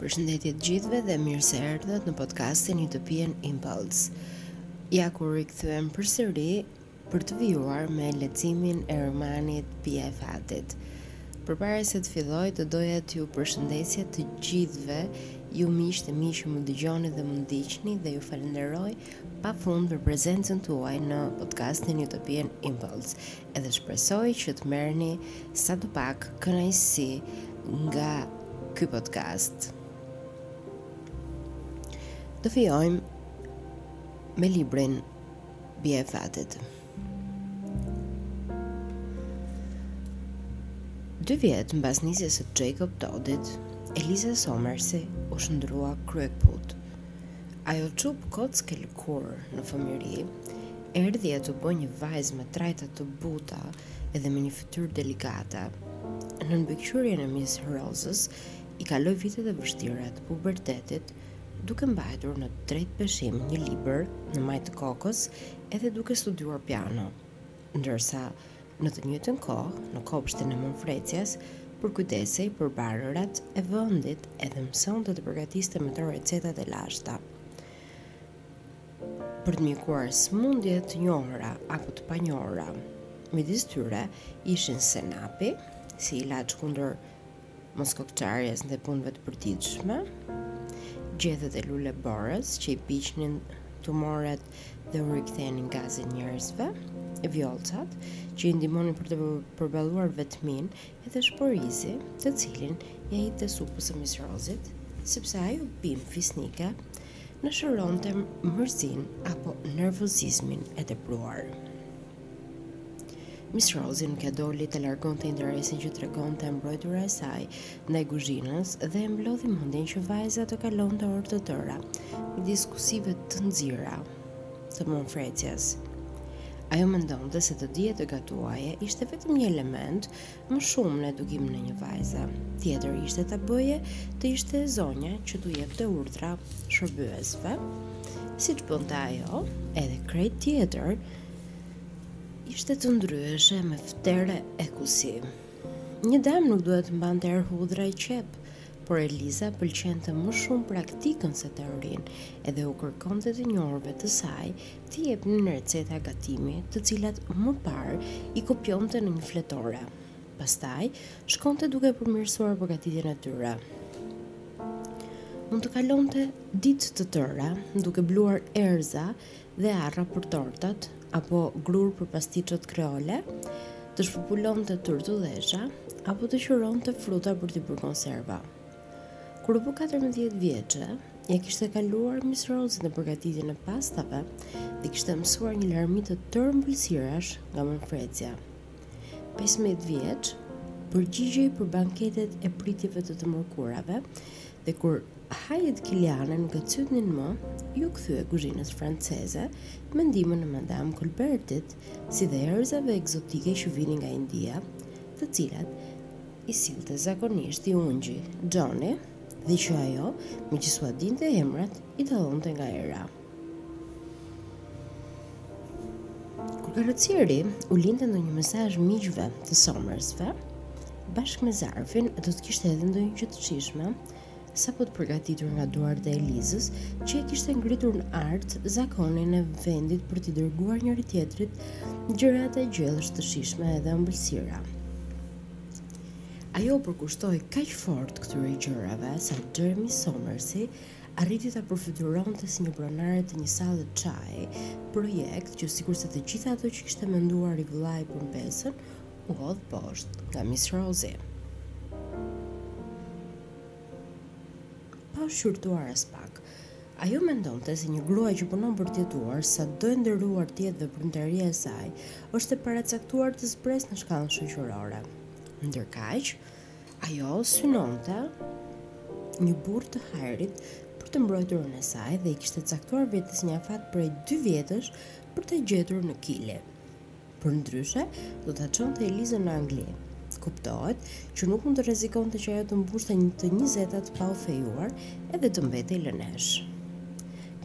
Përshëndetje të gjithëve dhe mirë se erdhët në podcastin Utopian Impulse. Ja ku rikthehem përsëri për të vijuar me leximin e romanit Bija e Fatit. Përpara se të filloj të doja t'ju përshëndesja të gjithëve ju miqtë e mi që më dëgjoni dhe më ndiqni dhe ju falenderoj pafund për prezencën tuaj në podcastin Utopian Impulse. Edhe shpresoj që të merrni sadopak kënaqësi nga ky podcast. Të vijojmë me librin Bija e Fatit. Dy vjet mbas nisjes së Jacob Todit, Eliza Somersi u shndërrua kryekëput. Ajo çupë kockë e lëkurë në fëmijëri, Erdhi e u bë një vajzë me trajta të buta dhe me një fytyrë delikate. Nën mbikëqyrjen e Miss Rozës, i kaloi vitet e vështira të pubertetit, duke mbajtur në drejtpeshim një libër në majë të kokës edhe duke studiuar piano, ndërsa në të njëjtën kohë, në kopshtin e Mama Fresias, përkujdesej për barërat e vendit edhe mësonte të përgatiste me to recetat e lashta. për të mjekuar sëmundje të njohura apo të panjohura. Midis tyre ishin senapi, si ilaç kundër moskokëçarjes ndaj punëve të përditshme, gjethet e lule borës që i piqnin tumoret dhe u rikthenin gazin njerëzve, e vjollcat që i ndihmonin për të përballuar vetminë Edhe shporrizi, të cilin ia hidhte supës së Miss Rozit, sepse ajo bimë fisnike na shëronte mërzinë apo nervozizmin e tepruar. Miss Rozi nuk ia doli të largonte interesin që tregonte e mbrojtura e saj ndaj guzhinës dhe e mblodhi mendjen që vajza të kalonte orë të tëra midis kusive të nxira të Mama Fresias. Ajo mendonte se të dije të gatuaje ishte vetëm një element më shumë në edukimin e një vajze. Tjetër ishte ta bëjë të ishte zonja që t'u jepte urdhra shërbyesve, siç bënte ajo, edhe krejt tjetër ishte të ndyheshe me ftere e kusi. Një damë nuk duhet të mbante erë hudhra e qep, Por Eliza pëlqente më shumë praktikën se teorinë, edhe u kërkonte të njohurve të saj t'i jepnin receta gatimi, të cilat më parë i kopjonte në një fletore. Pastaj, shkonte duke përmirësuar përgatitjen e tyre. Mund të kalonte ditë të tëra duke bluar erëza dhe arra për tortat apo grurë për pastiçot kreole, të shpuplonte turtullesha apo të qëronte fruta për t'i bërë konserva. Kur u bë 14 vjeçe, ia kishte kaluar Miss Rozit në përgatitjen e pastave dhe kishte mësuar një larmi të tërë ëmbëlsirash nga Mama Frezia. 15 vjeç, përgjigjej për banketet e pritjeve të të mërkurave Dhe kur hajet kiliane nuk e cytnin më, iu kthye kuzhinës franceze me ndihmën e Madame Colbertit, si dhe erëzave ekzotike që vinin nga India, të cilat i sillte zakonisht i ungji Xhoni dhe që ajo, meqë s'ua dinte emrat, i dallonte nga era. Karrocieri u linte ndonjë mesazh miqve të Somersve, bashkë me zarfin do të kishte edhe ndonjë gjë të shijshme, sapo të përgatitur nga duart e Elizës, që e kishte ngritur në art zakonin e vendit për t'i dërguar njëri-tjetrit dhurata e gjellë të shijshme edhe ëmbëlsira. Ajo iu përkushtua kaq fort këtyre gjërave, sa Jeremy Somersi, arriti ta përfytyronte si një pronare të një salle çaji, projekt që sikurse të gjitha ato që kishte menduar i vëllai për mbesën, u hodh poshtë nga Miss Rozi pa u shqyrtuar aspak. Ajo mendonte se një grua që punon për të jetuar, sado e nderuar të jetë veprimtaria e saj, është e paracaktuar të zbresë në shkallën shoqërore. Ndërkaq, Ajo synonte një burrë të hajrit për të mbrojturën e saj dhe i kishte caktuar vetes një afat prej dy vjetësh për ta gjetur në Kili. Përndryshe, do ta çonte Elizën në Angli. Kuptohet që nuk mund të rrezikonte që ajo të mbushte të njëzetat pa u fejuar edhe të mbetej lëneshë.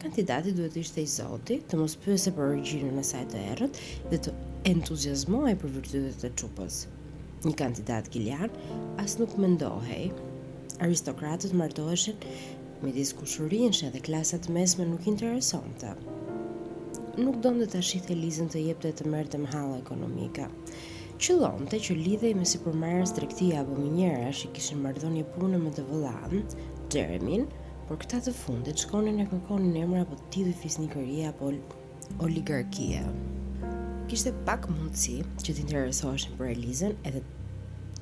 Kandidati duhej të ishte i zoti, të mos pyeste për origjinën e saj të errët dhe të entuziazmohej për virtytet e çupës. Një kandidat kilian as nuk mendohej. Aristokratët martoheshin midis kushërinjsh dhe klasa e mesme nuk i interesonte. Nuk donte ta shihte Elizën të jepte e të merrte me halle ekonomike. Qëllonte që lidhej me sipërmarrës tregtie apo minierash që kishin marrëdhënie pune me të vëllanë, Xheremin, por këta të fundit shkonin e kërkonin emra apo tituj fisnikërie apo oligarkie. Kishte pak mundësi që të interesoheshin për Elizën edhe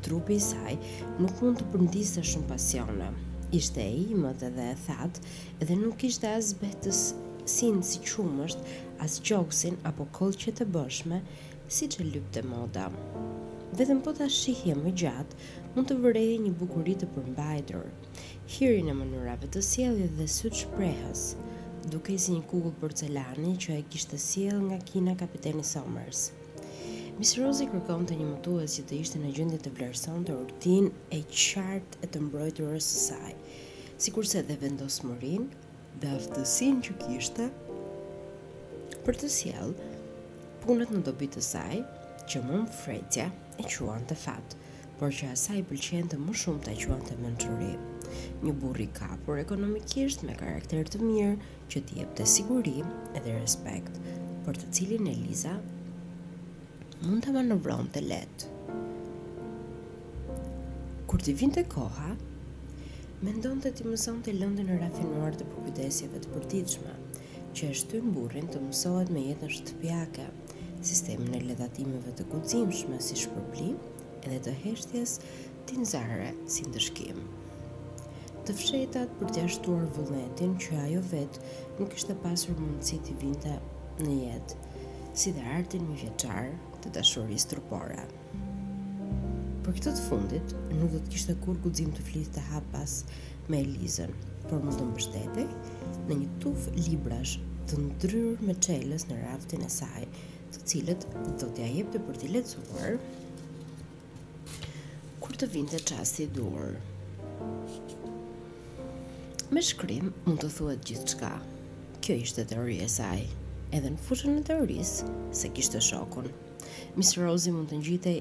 trupi i saj nuk mund të përndizte shumë pasione. Ishte e imët edhe e thatë edhe nuk kishte as zbehtësinë si qumësht, as gjoksin apo këllqet e bëshme siç e lypte moda. Vetëm po ta shihje më gjatë, mund të vëreje një bukuri të përmbajtur, hirin në mënyrave të sjelljes dhe sytë shprehës, dukej si një kukull porcelani që e kishte sjellë nga Kina kapiteni Somers. Mis Rozi kërkonte një mëtues që të ishte në gjendje të vlerësonte urtinë e qartë e të mbrojturës së saj, sikurse dhe vendosmërinë dhe aftësinë që kishte për të sjellë punët në dobi të saj, që mama Fresia e quante fat, por që asaj i pëlqente më shumë ta quante mençuri. Një burrë i kapur ekonomikisht me karakter të mirë që t'i jepte siguri edhe respekt, por të cilin Eliza mund ta manovronte lehtë. Kur t'i vinte koha, mendonte t'i mësonte lëndën e rafinuar të përkujdesjeve të përditshme, që e shtyn burrin të mësohet me jetën shtëpiake, sistemin e ledhatimeve të guximshme si shpërblim edhe të heshtjes tinzare si ndëshkim. Të fshehtat për t'ia shuar vullnetin që ajo vetë nuk kishte pasur mundësi t'i vinte në jetë, si dhe artin mijëvjeçar të dashurisë trupore. Për këtë të fundit, nuk do të kishte kurrë guxim të fliste hapas me Elizën, por mund të mbështetej në një tufë librash të ndryra me çelës në raftin e saj, të cilët do t'ia jepte për t'i lexuar kur të vinte çasti i duhur. Me shkrim mund të thuhet gjithçka. Kjo ishte teoria e saj, edhe në fushën e teorisë s'e kishte shokun. Mis Rozi mund të ngjitej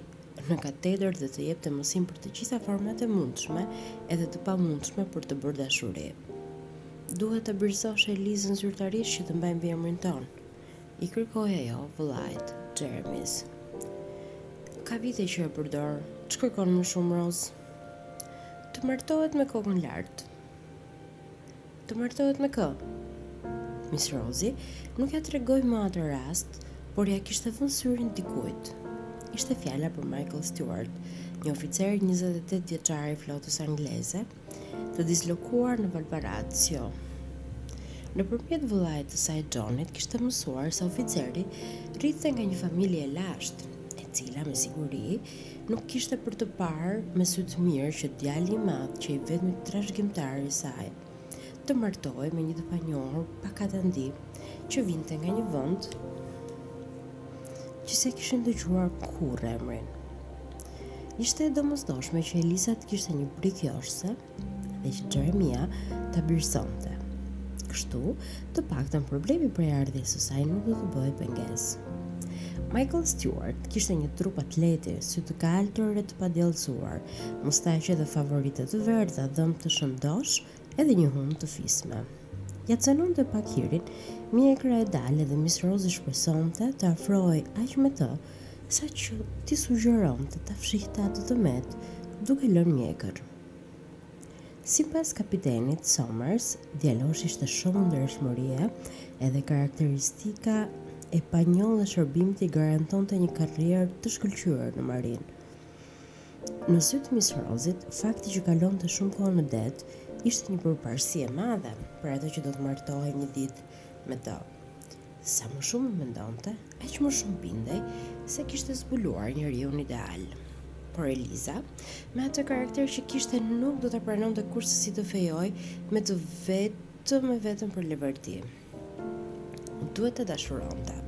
në katedër dhe të jepte mësim për të gjitha format e mundshme edhe të pamundshme për të bërë dashuri. Duhet ta birësosh Elizën zyrtarisht që të mbajë mbiemrin tonë. I kërkoi ajo vëllait, Xheremit. Ka vite që e përdor. Ç'kërkon më shumë Rozë? Të martohet me kokën lart. Të martohet me kë? Mis Rozi nuk ia tregoi në atë rast, por ia kishte vënë syrin dikujt. Ishte fjala për Michael Stewart, një oficer njëzet e tetë vjeçar i flotës angleze, të dislokuar në Valparaiso. Nëpërmjet vëllait të saj Johnit kishte mësuar se oficeri rridhte nga një familje e lashtë, e cila me siguri Nuk kishte për të parë me sy të mirë që djali i madh dhe i vetmi trashëgimtar i saj të martohej me një të panjohur pa katandi që vinte nga një vend që s'ia kishin dëgjuar kurrë emrin. Ishte e domosdoshme që Eliza të kishte një prikë joshëse dhe që Xheremia ta birësonte. Kështu, të paktën problemi prej ardhjes së saj nuk do të bëhej pengesë. Michael Stewart kishte një trup atleti, sy të kaltër e të padjallëzuar, mustaqe dhe favorite të verdha, dhëmb të shëndoshë edhe një hundë të fisme. Ia cenonte pak hirin, mjekra e dalë dhe Mis Rozi shpresonte të afrohej aq me të, saqë t'i sugjeronte ta fshihte atë të metë, duke lënë mjekër. Sipas kapitenit Somers, djaloshi ishte shumë i ndershëm edhe karakteristika e panjollë e shërbimit i garantonte një karrierë të shkëlqyer në marinë. Në sytë e Mis Rozit, fakti që kalonte shumë kohë në det ishte një përparësi e madhe për atë që do të martohej një ditë me të. Sa më shumë e mendonte, aq më shumë bindej se kishte zbuluar njeriun ideal. Por Eliza, me atë karakter që kishte, nuk do ta pranonte kurrsesi të fejohej me të vetëm e vetëm për leverdi. Duhet ta dashuronte.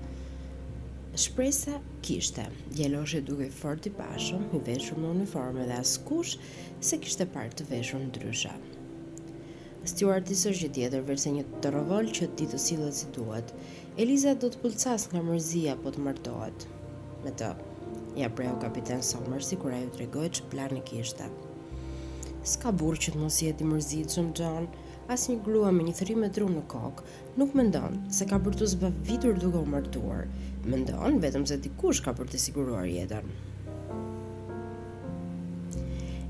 Shpresa kishte, djaloshi dukej fort i pashëm, i veshur me uniformë dhe askush s'e kishte parë të veshur ndryshe. Stjuarti s'është gjë tjetër veçse një torollak që di të sillet si duhet. Eliza do të pëlcasë nga mërzia po të martohet me të, ia preu kapiten Somersi kur ajo i tregoi ç'plane kishte. S'ka burrë që të mos jetë i mërzitshëm, Xhon. Asnjë grua me një thërrime tru në kokë Nuk mendon se ka për t'u zbavitur duke u martuar, mendon vetëm se dikush ka për t'i siguruar jetën.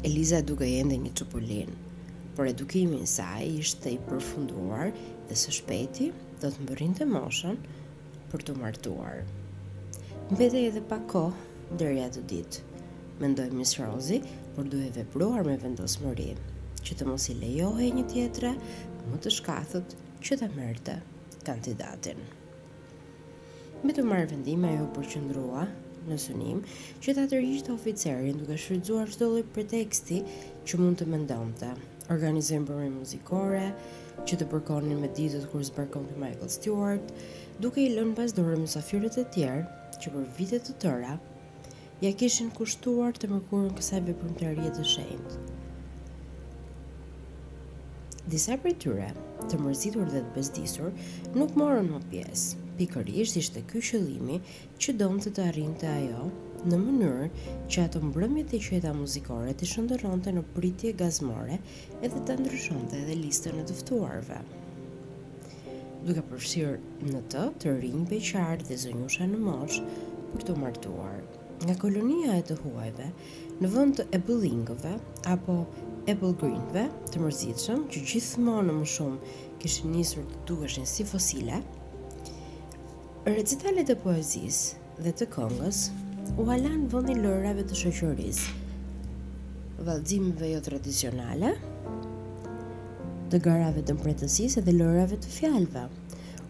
Eliza dukej ende një çupulinë, por edukimi i saj ishte i përfunduar dhe së shpejti do të mbërrinte moshën për t'u martuar. Mbetej edhe pak kohë deri atë ditë, mendoi Miss Rozi, por duhej vepruar me vendosmëri, që të mos i lejohej një tjetre më të shkathët që ta merrte kandidatin. Me të marrë vendim ajo u përqendrua në synim që ta tërhiqte oficerin duke shfrytëzuar çdo lloj preteksti që mund të mendonte. Organizoi mbrëmje muzikore, që të përkonin me ditët kur zbarkonte Michael Stewart, duke i lënë pas dore mysafirët e tjerë që për vite të tëra ia kishin kushtuar të mërkurën kësaj veprimtarie të shenjtë. Disa prej tyre, të mërzitur dhe të bezdisur, nuk morën më pjesë. Pikërisht ishte ky qëllimi që donte të arrinte ajo, në mënyrë që ato mbrëmjet e qeta muzikore t'i shndërronte në pritje gazmore edhe ta ndryshonte edhe listën e të ftuarve. Duke përfshirë në të të rinj beqarë dhe zonjusha në moshë për t'u martuar. Nga kolonia e të huajve, në vend të ebëllingëve apo ebëllgrinjve të mërzitshëm që gjithmonë e më shumë kishin nisur të dukeshin si fosile, Recitalet e poezisë dhe të këngës ua lanë vendin lojërave të shoqërisë, vallëzimeve jotradicionale, të garave të mprehtësisë dhe lojërave të fjalëve.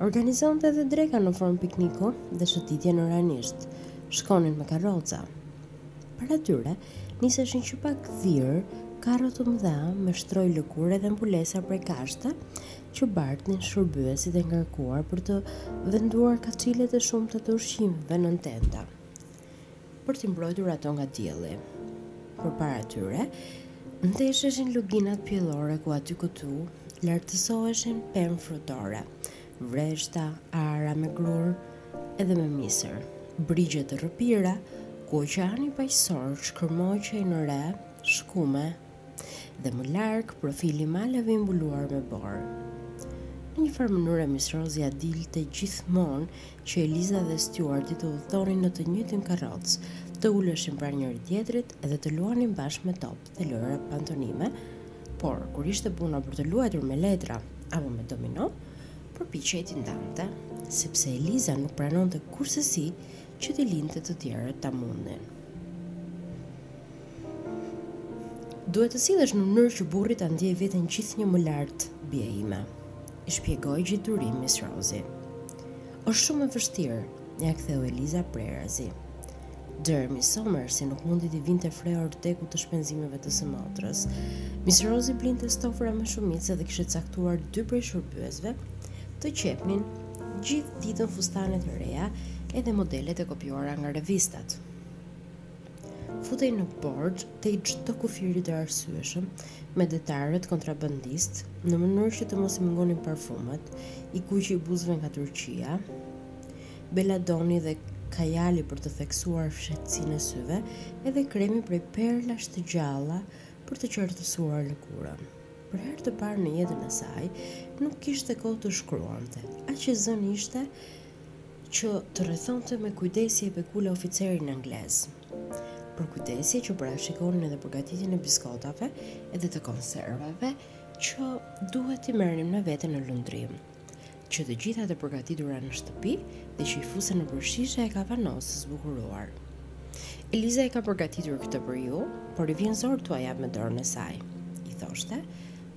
Organizonte edhe dreka në formë pikniku dhe shëtitje në ranisht. Shkonin me karroca. Para tyre niseshin që pa gdhirë karro të mëdha me shtrojë lëkure dhe mbulesa prej kashte, që bartnin shërbyesit e ngarkuar për të venduar kaçilet e shumta të ushqimeve nën tenta, për t'i mbrojtur ato nga dielli. Përpara tyre, ndesheshin luginat pjellore ku aty-këtu lartësoheshin pemë frutore, vreshta, ara me grurë edhe me misër, brigje të rrëpira, ku Oqeani Paqësor shkërmoqej në re shkume, dhe më larg profili i maleve i mbuluar me borë. Në një farë mënyre Miss Rozi ia dilte gjithmonë që Eliza dhe Stuarti të udhëtonin në të njëjtën karrocë, të uleshin pranë njëri-tjetrit dhe të luanin bashkë me top dhe lojëra pantonime, por kur ishte puna për të luajtur me letra apo me domino, përpiqej t'i ndante, sepse Eliza nuk pranonte kurrësesi që t'i linte të tjerët ta mundnin. Duhet të sillesh në mënyrë që burri ta ndjejë veten gjithnjë më lart, bija ime. I shpjegoi gjithë durim Miss Rozi. Është shumë e vështirë, ia ktheu Eliza prerazi. Jeremy Somersi nuk mundi t'i vinte fre ortekut të shpenzimeve të së motrës. Miss Rozi blinte stofra me shumicë dhe kishte caktuar dy prej shërbyesve të qepnin gjithë ditën fustane të reja edhe modelet e kopjuara nga revistat. futej në borxh tej çdo kufiri të arsyeshëm me detarët kontrabandistë, në mënyrë që të mos i mungonin parfumet, i kuqi i buzëve nga Turqia, beladoni dhe kajali për të theksuar fshehtësinë e syve, edhe kremi prej perlash të gjalla për të qartësuar lëkurën. Për herë të parë në jetën e saj, nuk kishte kohë të shkruante, aq e zënë ishte që të rrethonte me kujdesje e pekule oficerin anglez. Përkujdesje që parashikonin edhe përgatitjen e biskotave edhe të konservave që duhet t'i merrnin me vete në lundrim që të gjitha të përgatitura në shtëpi dhe që i fusnin nëpër shishe e kavanozë të zbukuruar. Eliza e ka përgatitur këtë për ju, por i vjen zor t'jua japë me dorën e saj, i thoshte,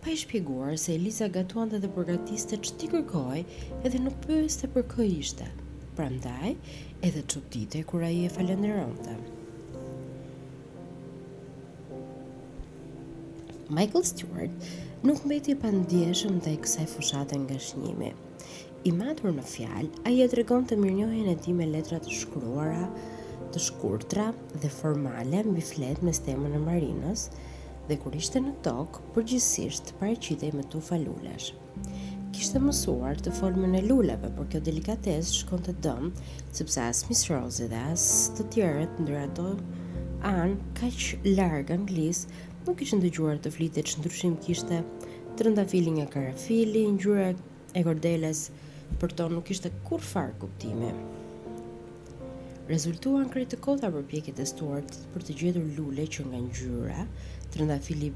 Pa i shpjeguar se Eliza gatuante dhe përgatiste ç't'i kërkohej edhe nuk pyeste për kë ishte, prandaj edhe çuditej kur ai e falënderonte. Michael Stewart nuk mbeti i pandjeshëm ndaj kësaj fushate ngashënjimi. I matur në fjalë, ai e tregonte mirënjohjen e tij me letra të shkruara, të shkurtra dhe formale mbi fletë me stemën e Marinës, dhe kur ishte në tokë, përgjithësisht paraqitej me tufa lulesh. Kishte mësuar të folmën e luleve, por kjo delikatesë shkonte dëm, sepse as Miss Rosie dhe as të tjerët ndër ato anë, kaq larg Anglisë, nuk kishin dëgjuar të flitej ç'ndryshim kishte trëndafili nga karafili, ngjyra e kordeles për to nuk kishte kurrfarë kuptimi. Rezultuan krejt të kota përpjekjet e Stuartit për të gjetur lule që nga ngjyra, trëndafili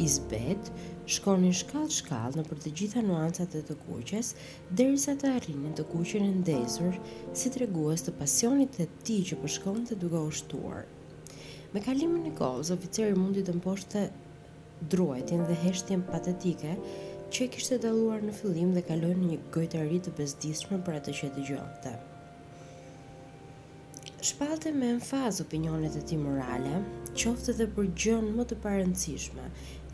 i zbehtë, shkonin shkallë shkallë nëpër të gjitha nuancat e të kuqes, derisa të arrinin të kuqen e ndezur si tregues të pasionit të tij që po shkonte duke u shtuar. Me kalimin e kohës, oficeri mundi të mposhte druajtjen dhe heshtjen patetike që e kishte dalluar në fillim dhe kaloi në një gojtari të bezdisshme për atë që e dëgjonte. Shpallte me enfazë opinionet e tij morale, qoftë edhe për gjënë më të parëndësishme,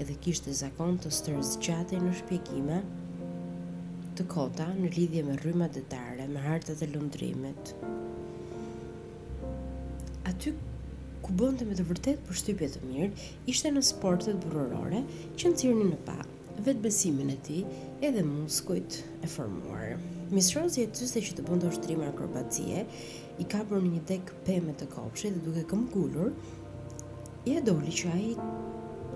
edhe kishte zakon të stërzgjatej në shpjegime të kota në lidhje me rrymat detare, me hartat e lundrimit. Aty ku bënte me të vërtetë përshtypje të mirë, Ishte në sportet burrërore që nxirrnin në pah vetëbesimin e tij edhe muskujt e formuar. Miss Rosie e cyste që të bënte ushtrime akrobacie, i kapur në një degë peme të kopshit dhe duke këmbgulur, ia doli që ai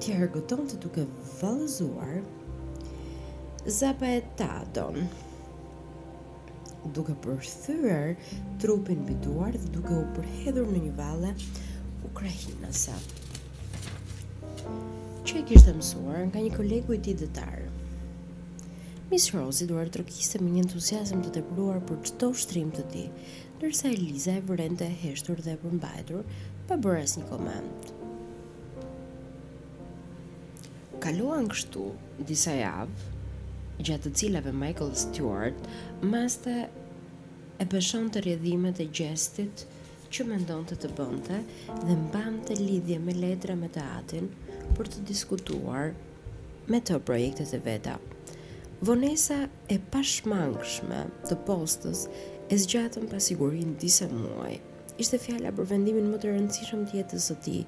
t'i argëtonte duke vallëzuar zapateadon. duke përthyer trupin mbi duar dhe duke u përhedhur në një valle ukrainase që e kishte mësuar nga një kolegu i tij detar. Miss Rozi duartrokiste me një entuziazëm të tepruar për çdo ushtrim të tij, ndërsa Eliza e vërente e heshtur dhe e përmbajtur pa bërë asnjë koment. Kaluan kështu disa javë, gjatë të cilave Michael Stewart maste e peshonte rrjedhimet e gjestit që mendonte të bënte dhe mbante lidhje me letra me të atin për të diskutuar me të projektet e veta. Vonesat e pashmangshme të postës e zgjatën pasigurinë disa muaj. Ishte fjala për vendimin më të rëndësishëm të jetës së tij,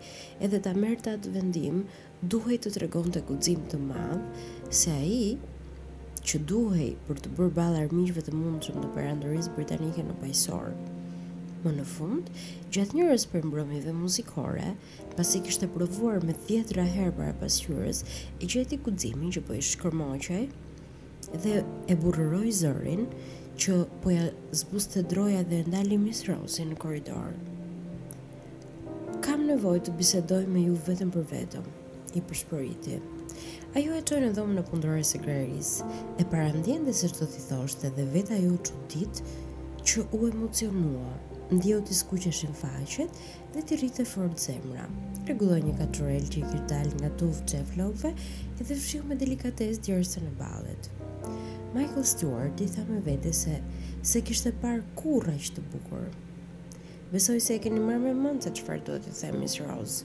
edhe ta merrte atë vendim duhej të tregonte guxim të madh se ai që duhej për të bërë ballë armiqve të mundshëm të Perandorisë Britanike në Paqësor. Më në fund, gjatë njërës prej mbrëmjeve muzikore, pasi kishte provuar me dhjetëra herë para pasqyrës, e gjeti guximin që po i shkërmoqej dhe e burrëroi zërin që po ia zbuste droja dhe e ndali Miss Rozin në koridor. Kam nevojë të bisedoj me ju vetëm për vetëm, i përshpëriti. Ajo e çoi në dhomën e punëdores së grarisë, e parandiente se ç'do t'i thoshte dhe vetë ajo u çudit që u emocionua. Ndjeu t'i skuqeshin faqet dhe t'i rrihte fort zemra. Rregulloi një kaçurel që i kish dalë nga tufëza e flokëve dhe fshiu me delikatesë djersën e ballit. Michael Stewart tha me vete se s'e kishte parë kurrë aq të bukur. Besoj se e keni marrë me mend se çfarë dua t'ju them Miss Rose.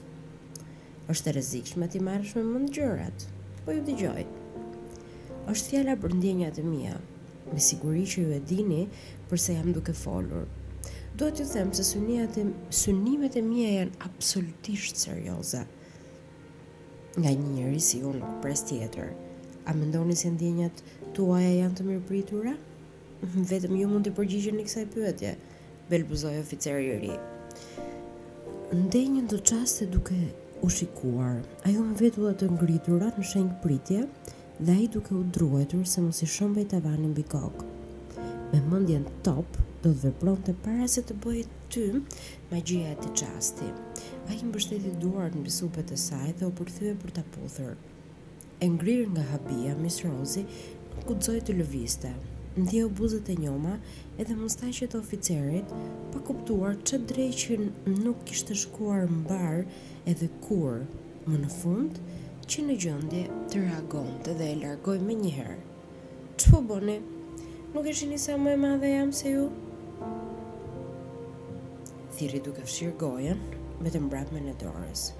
Është e rrezikshme t'i marrësh me mend gjërat. Po ju dëgjoj. Është fjala për ndjenjat e mia. Me siguri që ju e dini për se jam duke folur. Dua t'ju them se synimet e, synimet e mia janë absolutisht serioze. Nga një njeri si unë nuk pres tjetër. A mendoni se ndjenjat tuaja janë të mirëpritura? Vetëm ju mund t'i përgjigjeni kësaj pyetje, belbëzoi oficeri i ri. Ndenjën do çaste duke u shikuar. Ajo me vetulla të ngritura në shenjë pritje, dhe ai duke u druajtur se mos i shembej tavani mbi kokë. Me mendjen top, do të vepronte para se të bëhej tym magjia e atij çasti. Ai mbështeti duart mbi supet e saj dhe u përthye për ta puthur. E ngrirë nga habia, Miss Rozi nuk guxoi të lëvizte. Ndjeu buzët e njoma edhe mustaqet e oficerit, pa kuptuar ç'e dreqin nuk kishte shkuar mbarë edhe kur. më në fund qe në gjendje të reagonte dhe e largoi menjëherë. Ç'po bëni? Nuk e shihni sa më e madhe jam se ju? Thirri duke fshirë gojën me të mbrapmen e dorës.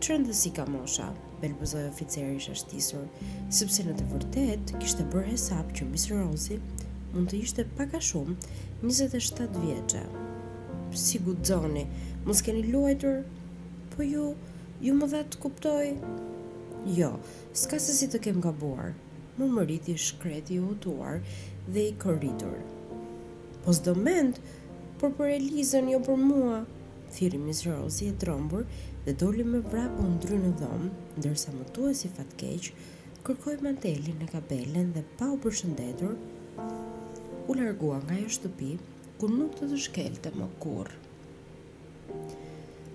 Ç'rëndësi ka mosha, belbëzoi oficeri i shashtisur, sepse në të vërtetë kishte bërë hesap që Miss Rozi mund të ishte pak a shumë 27 vjeçe. Si guxoni, mos keni luajtur Po ju, ju më dhatë të kuptoj? Jo, s'ka se si të kem gabuar, murmuriti i shkreti i hutuar dhe i koritur. Po s'do mend, por për Elizën, jo për mua, thirri Mis Rozi e trembur dhe doli me vrap, u ndry në dhomë, ndërsa mëtuesi fatkeq kërkoi mantelin e kapelen dhe pa u përshëndetur u largua nga ajo shtëpi ku nuk do të shkelte më kurrë.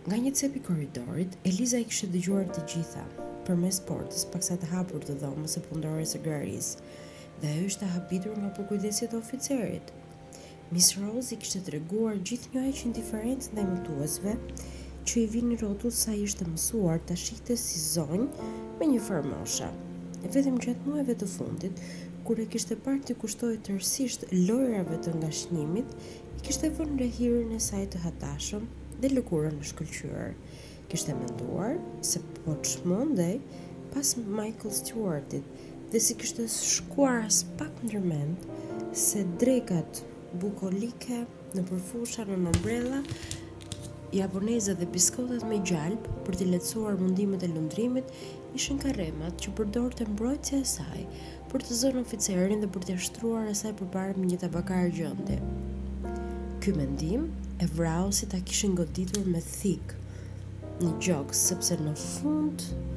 Nga një cep i korridorit, Eliza i kishte dëgjuar të gjitha, përmes portës paksa të hapur të dhomës së punëdores së grarisë, dhe ajo ishte habitur nga përkujdesjet e oficerit. Miss Rozi ishte treguar gjithnjë aq indiferente ndaj mëtuesve, që i vinin rrotull sa ishte mësuar ta shihte si zonjë me një farë moshe. Vetëm gjatë muajve të fundit, kur e kishte parë t'i kushtohej tërësisht lojërave të ngashënjimit, I kishte vënë re hirin e saj të hatashëm dhe lëkurën e shkëlqyer. Kishte menduar se po çmendej pas Michael Stewart-it dhe s'i kishte shkuar aspak ndër mend se drekat bukolike nëpër fusha nën ombrella japoneze dhe biskotat me gjalpë për t'i lehtësuar mundimet e lundrimit ishin karremat që përdorte mbrojtësja e saj për të zënë oficerin dhe për t'ia shtruar asaj përpara me një tabaka argjendi. Ky mendim e vrau si ta kishin goditur me thikë në gjoks, sepse gjëja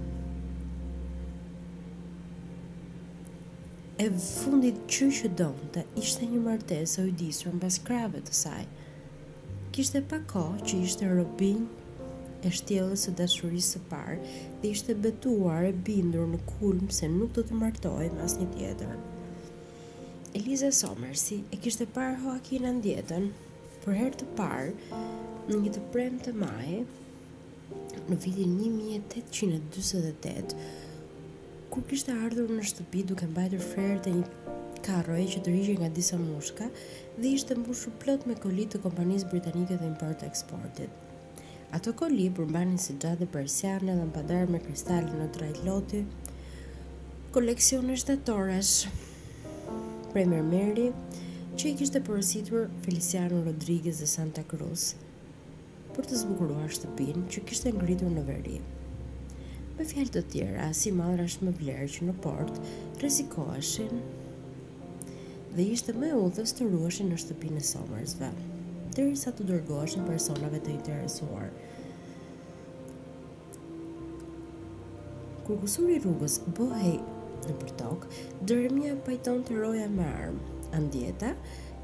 e fundit që donte ishte një martesë e ujdisur mbas krahëve të saj. Kishte pak kohë që ishte robinjë e shtjellës së dashurisë së parë dhe ishte betuar e bindur në kulm se nuk do të martohej me asnjë tjetër. Eliza Somersi e kishte parë Hoakin Andietën për herë të parë në një të premte maji në vitin 1848 Kur kishte ardhur në shtëpi duke mbajtur frerët e një karroje që tërhiqej nga disa mushka dhe ishte mbushur plot me koli të kompanisë britanike të import-eksportit. Ato koli përmbanin sixhade persiane, llampadarë me kristale në trajtë loti, koleksione shtatoresh prej mermeri që i kishte porositur Feliciano Rodriguez de Santa Cruz. për të zbukuruar shtëpinë që kishte ngritur në veri. Me fjalë të tjera, asi mallrash me vlerë që në port rrezikoheshin dhe ishte më e udhës të ruheshin në shtëpinë e Somersve, derisa t'u dërgoheshin personave të interesuar. Kur kusuri i rrugës bëhej nëpër tokë, Xheremia pajtonte roja me armë. Andieta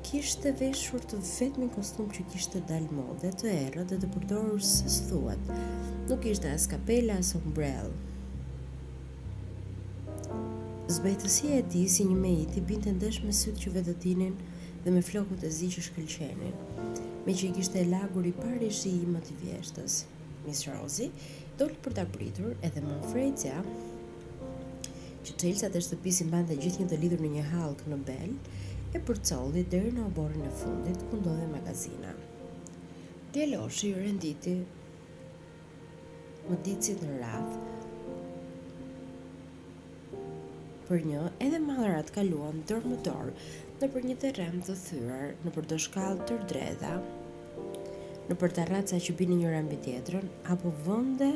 kishte veshur të vetmin kostum që kishte dalë mode, të errët dhe të përdorur sa s'thuhet. Nuk kishte as kapele, as ombrellë. Zbehtësia e tij si një meiti binte ndesh me sytë që vetëtinin dhe me flokët e zi që shkëlqenin, meqë i kishte lagur i pari shi i imët i vjeshtës. Mis Rozi, doli për ta pritur edhe Mëmë Fresja, që çelësat e shtëpisë i mbante gjithnjë të lidhur në një hallkë në bel, e përcolli deri në oborrin e fundit ku ndodhej magazina. Djaloshi i renditi mëditësit në radhë, Për një, edhe mallrat kaluan dorë më dorë nëpër një terren të thyer, nëpër do shkallë tërë dredha, nëpër terraca që binin njëra mbi tjetrën, apo vende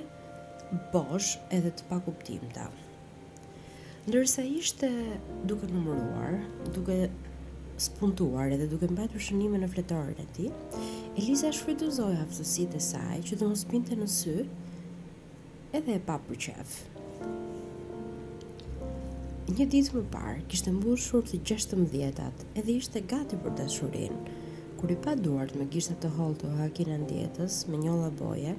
bosh edhe të pakuptimta. Ndërsa ishte duke numëruar, duke spuntuar edhe duke mbajtur shënime në fletoren e tij, Eliza shfrytëzoi aftësitë e saj që të mos binte në sy Edhe e pa për qejf. Një ditë më parë kishte mbushur të gjashtëmbëdhjetat, edhe ishte gati për dashurinë. Kur i pa duart me gishta të hollë të Hoakin Andietës, me njolla boje,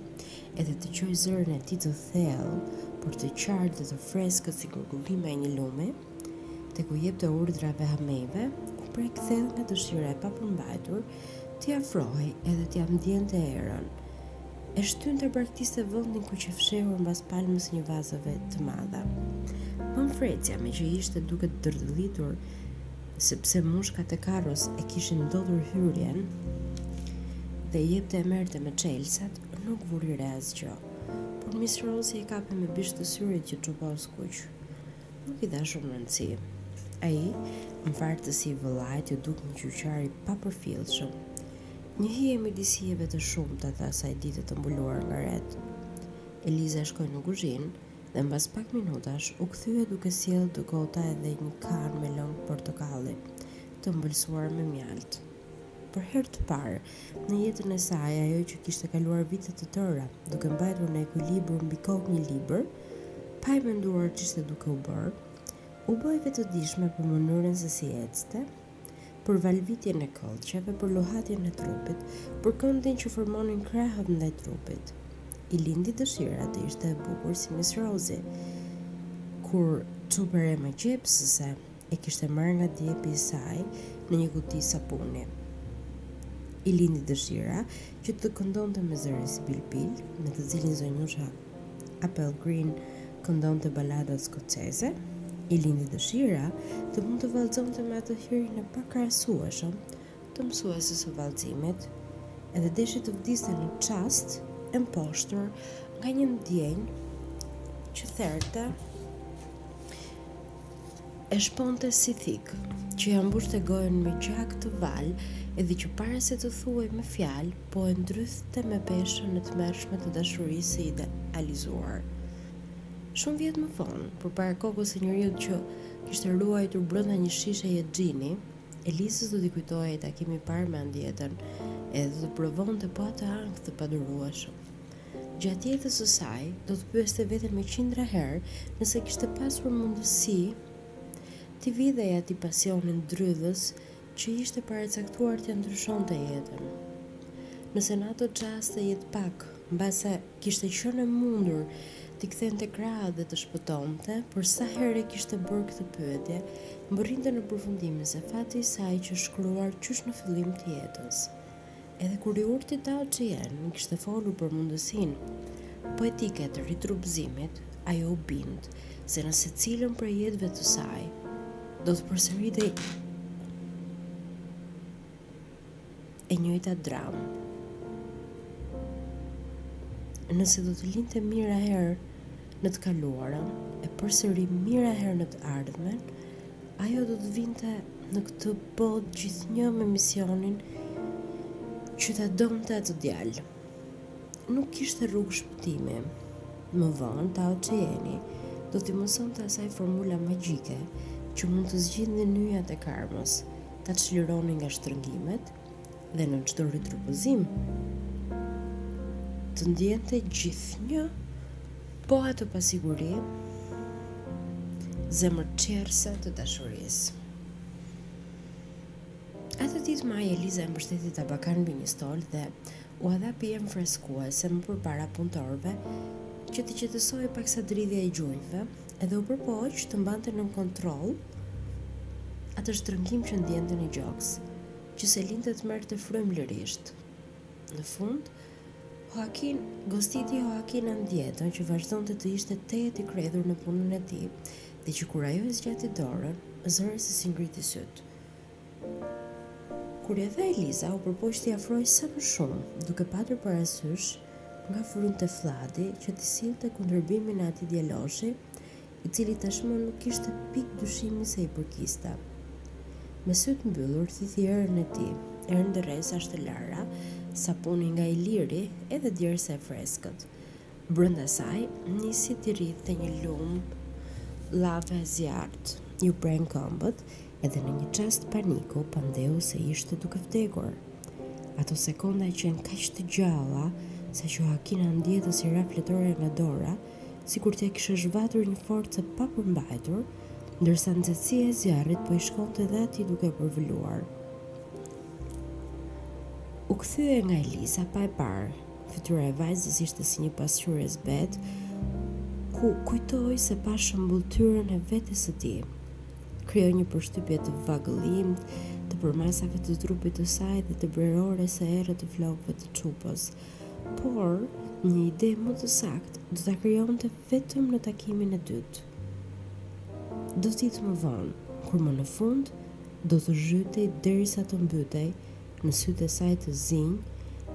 edhe dëgjoi zërin e tij të thellë, por të qartë dhe të freskët si gurgullima e një lumi, tek u jepte urdhra hamejve, u prek thellë nga dëshira e papërmbajtur, t'i afrohej edhe t'ia ndjente erën. e shtynë të braktiste vëndin ku qe fshehur mbas palmës një vazoje të madhe. Mëmë Fresja, meqë ishte duke dërdëllitur, sepse mushkat e karros e kishin ndotur hyrjen dhe jepte e merrte me çelësat, nuk vuri re asgjë. Por Miss Rozi e kapi me bisht të syrit që u përskuq. Nuk i dha shumë rëndësi. Ai, mvartësi i vëllait, iu duk një qyqar i papërfillshëm. Një hije midis hijeve të shumta të asaj dite të mbuluar nga retë. Eliza shkoi në kuzhinë dhe mbas pak minutash u kthye duke sjellë dy gota edhe një kanë me lëng portokalli, të ëmbëlsuar me mjaltë. Për herë të parë në jetën e saj, ajo që kishte kaluar vite të tëra duke mbajtur në ekuilibër mbi kokë një libër, pa e menduar ç'ishte duke u bërë, u bë e vetëdijshme për mënyrën se si ecte, për valvitjen e këllqeve, për luhatjen e trupit, për këndin që formonin krahët ndaj trupit. I lindi dëshira të ishte e bukur si Miss Rozi, kur çupë e re magjepsëse e kishte marrë nga djepi i saj në një kuti sapuni. I lindi dëshira që të këndonte me zërin si bilbil, me të cilin zonjusha Apelgrin këndonte baladat skoceze, i lindi dëshira të mund të vallëzonte me atë hirin e pakrahasueshëm të mësueses së vallëzimit, edhe deshi të vdiste në çast e mposhtur nga një ndjenjë që therte E shponte si thikë, që ia mbushte gojën me gjak të valë edhe që para se të thuhej me fjalë, po e ndrythte me peshën e tmerrshme të dashurisë së idealizuar. Shumë vjet më vonë, përpara kokës së njeriut që kishte ruajtur brenda një shisheje xhini, Elizës do t'i kujtohej takimi i parë me Andietën, edhe do të provonte po atë ankth të padurueshëm. Gjatë jetës së saj, do të pyeste veten me qindra herë nëse kishte pasur mundësi t'i vidhej atij pasioni ndrydhës që ishte paracaktuar t'ia ndryshonte jetën. Nëse në ato çaste jetëpak mbase kishte qenë e mundur t'i kthente krahët dhe të shpëtonte, por sa herë e kishte bërë këtë pyetje, mbërrinte në përfundimin se fati i saj qe shkruar qysh në fillim të jetës. Edhe kur i urti Tao Çi-en i kishte folur për mundësinë poetike të ritrupëzimit, ajo u bind se në secilën prej jetëve të saj do të përsëritej e njëjta dramë. Nëse do të lindte mijëra herë në të kaluarën e përsëri mijëra herë në të ardhmen, Ajo do të vinte në këtë botë gjithnjë me misionin që ta donte atë djalë. Nuk kishte rrugë shpëtimi. Më vonë, Tao Çi-eni do t'i mësonte asaj formula magjike që mund të zgjidhnin nyjat e karmës, ta çlironin nga shtrëngimet, dhe në çdo ritrupëzim të ndjente gjithnjë po atë pasiguri zemërçjerrëse të dashurisë. Atë ditë maji Eliza e mbështeti tabakan mbi një stol dhe Ua dha pijen freskuese më përpara punëtorëve, që t'i qetësohej paksa dridhja e gjunjëve, dhe u përpoq të mbante nën kontroll atë shtrëngim që ndjente në gjoks, që s'e linte të merrte frymë lirisht. Në fund, Hoakin, gostiti Hoakin Andietën, që vazhdonte të ishte tejet i kredhur në punën e tij, dhe që kur ajo e zgjati dorën, zor se i ngriti sytë. Kur ia dha, Eliza, u përpoq t'i afrohej sa më shumë, duke patur parasysh nga frynte flladhi që t'i sillte kundërbimin e atij djaloshi, i cili tashmë nuk kishte pikë dyshimi se i përkiste. Me sytë mbyllur, thithi erën e tij, erë ndërresash të lara, sapuni nga i liri, edhe djerse e freskët. Brenda saj nisi t'i rridhte një lumë llave e zjarrtë. Iu prenë këmbët edhe në një çast paniku pandeu se ishte duke vdekur. Ato sekonda qenë kaq të gjalla sa që Hoakin Andietës i ra fletore nga dora, sikur t'ia kishe zhvatur një forcë e papërmbajtur, ndërsa nxehtësia e zjarrit po i shkonte edhe atij duke përvëluar. U kthye nga Eliza pa e parë, Fytyra e vajzës ishte si një pasqyrë e zbehtë, ku kujtoi se pa shëmbulltyrën e vetes së tij. Krijoi një përshtypje të vagëllimtë të përmasave të trupit të saj dhe të brerores së errët të flokëve të çupës. Por, një ide më të saktë do ta krijonte vetëm në takimin e dytë, do ditë më vonë, kur më në fund do të zhytej derisa të mbytej në sytë e saj të zinj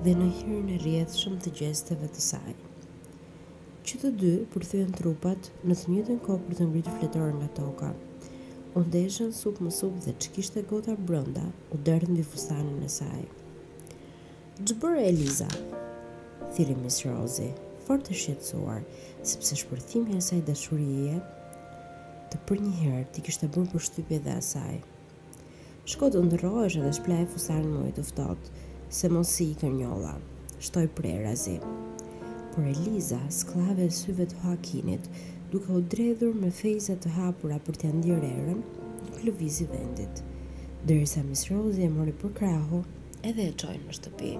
dhe në hirin e rrjedhshëm të gjesteve të saj. Që të dy përthyen trupat në të njëjtën kohë për të ngritur fletoren nga toka. U ndeshën sup më sup dhe ç'kishte gota brenda u derdh mbi fustanin e saj. Ç'bëre Eliza? thirri Miss Rozi, fort e shqetësuar, sepse shpërthimi i asaj dashurie të përnjëhertë i kishte bërë përshtypje dhe asaj. Shko të ndërrohesh edhe shplaje fustanin me ujë të ftohtë, se mos i ikën njolla, shtoi prerazi. Por Eliza, skllave e syve të Hoakinit, duke u dredhur me fejza të hapura për t'ia ndjerë erën, nuk lëvizi vendit. Derisa Mis Rozi e mori për krahu edhe e çoi në shtëpi.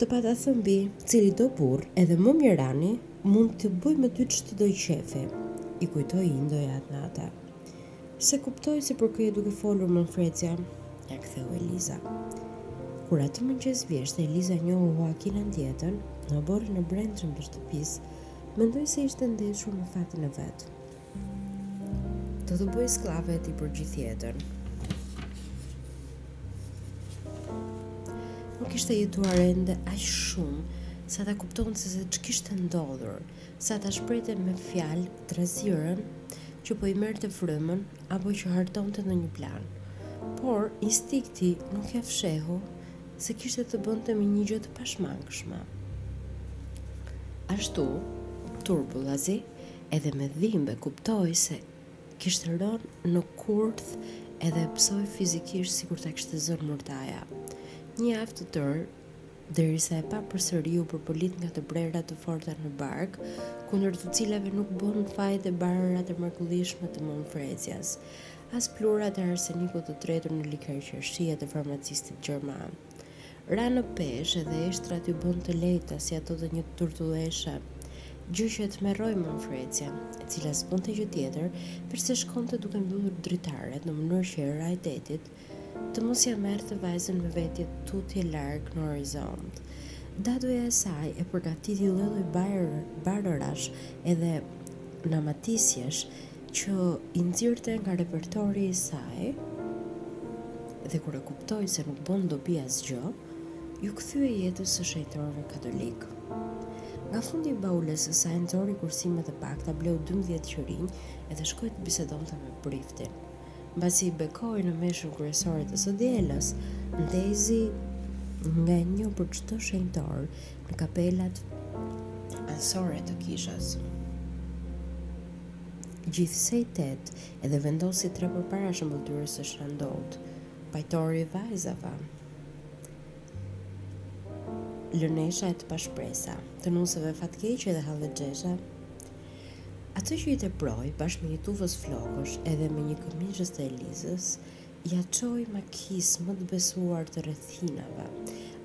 Të pata thënë bijë, cilido burrë, edhe më mjerani, mund të bëjë me ty ç'të dojë qefi, i kujtoi Indoja atë natë. S'e kuptoj se për kë je duke folur mëmë Frezia, ia ktheu Eliza. Kur atë mëngjes vjeshte Eliza njohu Hoakin Andietën, në oborrin e brendshëm të shtëpisë, mendoi se ishte ndeshur me fatin e vet. Do të bëhej skllave e tij për gjithë jetën. Nuk kishte jetuar ende aq shumë sa ta kuptonte se ç'kishte ndodhur, Sa ta shprehte me fjalë trazirën që po i merrte frymën apo që hartonte ndonjë plan. Por, instinkti nuk ia fshehu se kishte të bënte me një gjë të pashmangshme. Ashtu, turbullazi, edhe me dhimbë e kuptoi se kishte rënë në kurth edhe e pësoi fizikisht sikur ta kishte zënë murtaja. Një javë të tërë Derisa e pa përsëri u përpëlit nga të brera të forta në bark, kundër të cilave nuk bënë fajde barërat e mrekulishme të Mama Frezias, as pluhurat e arsenikut të tretur në liker qershie të farmacistit gjerman. Ra në peshë edhe eshtrat iu bënë të lehta si ato të një turtulleshe, gjë që e tmerroi Mama Frezian, e cila s'bënte gjë tjetër veçse shkonte duke mbyllur dritaret në mënyrë që era e detit Të mos ja merrte vajzën me vete tutje larg në horizont. Dadoja e saj e përgatiti lloj-lloj barërash edhe namatisjesh që i nxirrte nga repertori i saj dhe kur e kuptoi se nuk bën dobi asgjë, iu kthye jetës së shenjtorëve katolikë. Nga fundi i baules së saj nxori kursimet e pakta, bleu 12 qirinj edhe shkoi të bisedonte me priftin. mbasi i bekoi në meshën kryesore të së dielës, ndezi nga një për çdo shenjtor në kapelat anësore të kishës. Gjithsej tetë, edhe vendosi tre përpara shëmbëlltyrës së Shën Ndout, pajtori i vajzave lënesha e të pashpresa, të nuseve fatkeqe dhe hallexhesha, Atë që i teproi, bashkë me një tufëz flokësh edhe me një këmishëz të Elizës, ia çoi Makisë më të besuar të rrethinave.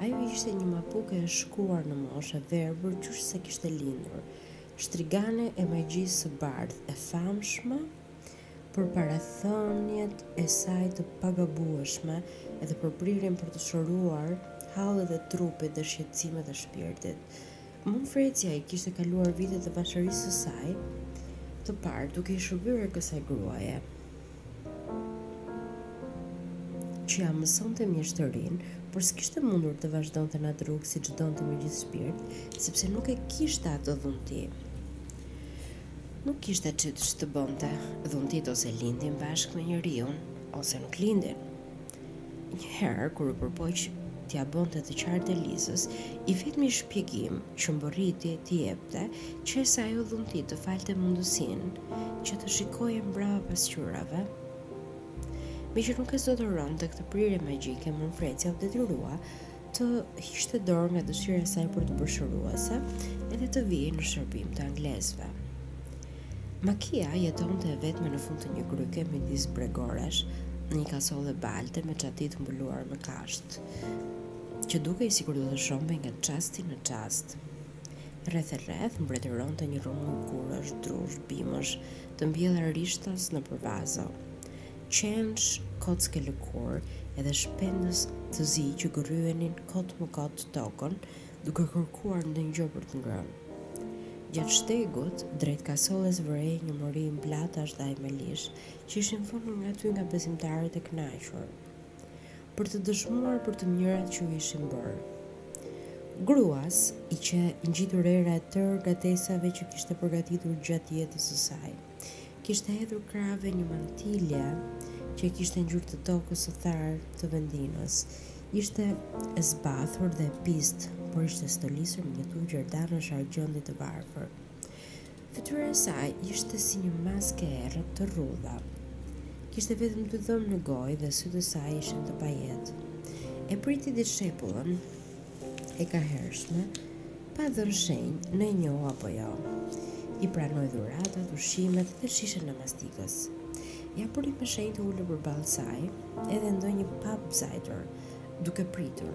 Ajo ishte një mapuke e shkuar në moshë, e verbër qysh se kishte lindur, shtrigane e magjisë së bardhë e famshme për parathëniet e saj të pagabueshme edhe për prirjen për të shëruar hallet e trupit dhe shqetësimet e shpirtit. Mama Frezia i kishte kaluar vitet e vashërisë së saj të parë duke i shërbyer kësaj gruaje që ja mësonte mjeshtërinë, por s'kishte mundur të vazhdonte atë rrugë siç donte me gjithë shpirt, sepse nuk e kishte atë dhunti. Nuk kishte ç'të bënte, dhuntitë ose lindin bashkë me njeriun, ose nuk lindin. Një herë kur u përpoq t'ia bënte të qartë Elizës, i vetmi shpjegim që mbërriti t'i jepte, qe se ajo dhunti të falte mundësinë që të shikoje mbrapa pasqyrave. Meqë nuk e zotëronte këtë prirje magjike, Mama Frezia u detyrua të hiqte dorë nga dëshira e saj për t'u bërë shëruese edhe të vihej në shërbim të anglezëve. Makia jetonte e vetme në fund të një gryke midis bregoresh, në një kasolle balte me çati të mbuluar me kashtë, që dukej sikur do të shembej nga çasti në çast. Rreth e rreth mbretëronte një rrëmujë gurësh, drurësh, bimësh, të mbjella rishtas nëpër vazo. qensh kockë e lëkurë edhe shpendës të zi që gërryenin kot më kot tokën duke kërkuar ndonjë gjë për të ngrënë. Gjatë shtegut, drejt kasolles vëreje një mori blatash dhe hajmalish që ishin vënur aty nga besimtarët e kënaqur, për të dëshmuar për të mirat që u ishin bërë. Gruas i qe ngjitur era e tërë gatesave që kishte përgatitur gjatë jetës së saj. kishte hedhur krahëve një mantilje që kishte ngjyrën e tokës së tharë të vendinës. Ishte e zbathur dhe e pistë, por ishte stolisur me një tufë gjerdanësh argjendi të varfër. Fytyra e saj ishte si një maske e errët me rrudha. Kishte vetëm dy dhëmbë në gojë dhe sytë e saj ishin të pajetë. E priti dishepullën e kahershme pa dhënë shenjë në e njohu apo jo. I pranoi dhuratat, ushqimet dhe shishen e mastikës. Ia bëri me shenjë të ulej përballë saj edhe ndenji pa bëzajtur, duke pritur.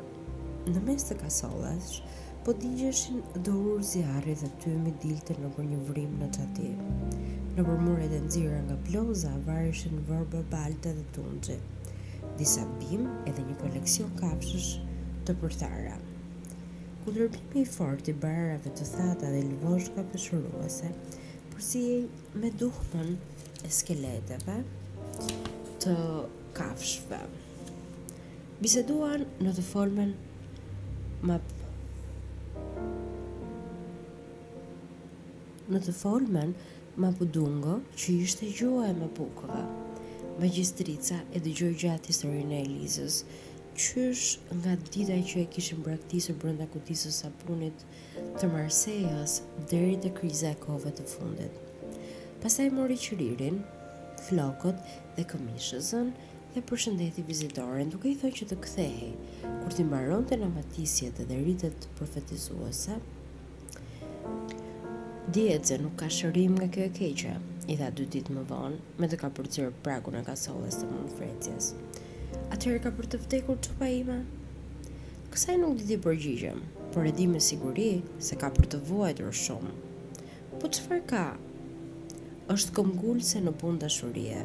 Në mes të kasolles po digjeshin dy urë zjarri dhe tymi dilte nëpër një vrimë në çati. Nëpër muret e nxira nga bloza vareshin vorba balte dhe tunxhi, disa bimë edhe një koleksion kafshësh të përthara. Kundërmimi i fortë i barërave të thata dhe lëvozhgave shëruese, përzihej me duhmën e skeleteve të kafshëve, biseduan në të folmen map në të folmen mapudungo, që ishte gjuha e mapukëve. Magjistrica e dëgjoi gjatë historinë e Elizës Qysh nga dita që e kishin braktisur brenda kutisë së sapunit të Marsejës deri te kriza e kohëve të fundit. Pastaj mori qiririn, flokët dhe këmishëzën dhe përshëndeti vizitoren duke i thënë që të kthehej kur t'i mbaronte namatisjet dhe ritet profetizuese. Dihet se nuk ka shërim nga kjo e keqe, i tha dy ditë më vonë, me të kapërcyer pragun e kasolles të Mom Frecias. Atëherë ka për të vdekur çupa ime? Kësaj nuk di t'i përgjigjem, por e di me siguri se ka për të vuajtur shumë. Po çfarë ka? Është këmbgulëse në punë dashurie,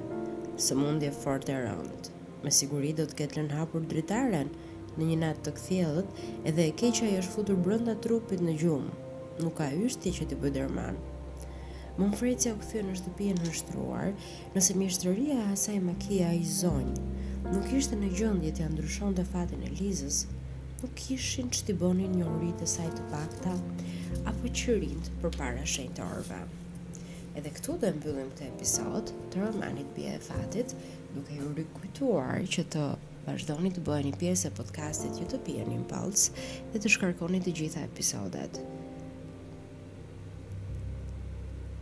sëmundje fort e rëndë. Me siguri do të ketë lënë hapur dritaren, në një natë të kthjellët, edhe e keqja i është futur brenda trupit në gjumë. Nuk ka yshtje që t'i bëjë derman. Mom Frecia u kthye në shtëpi e nënshtruar, nëse mjeshtëria e asaj makie aq të zonjë, nuk ishte në gjendje t'ia ndryshonte fatin e Elizës, nuk kishin ç'ti bënin njohuritë e saj të pakta apo qirinjtë përpara shenjtorëve. Edhe këtu do e mbyllim këtë episod të romanit Bija e Fatit, Duke ju rikujtuar që të vazhdoni të bëheni pjesë e podcastit Ju të pijeni në palc dhe të shkarkoni të gjitha episodet.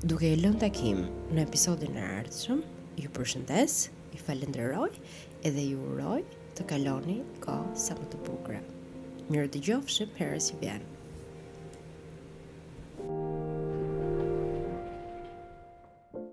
Duke ju lënë takim në episodin e ardhshëm, ju përshëndes, ju falenderoj edhe ju uroj të kaloni kohë sa më të bukur. Mirë u dëgjofshim herës që vjen.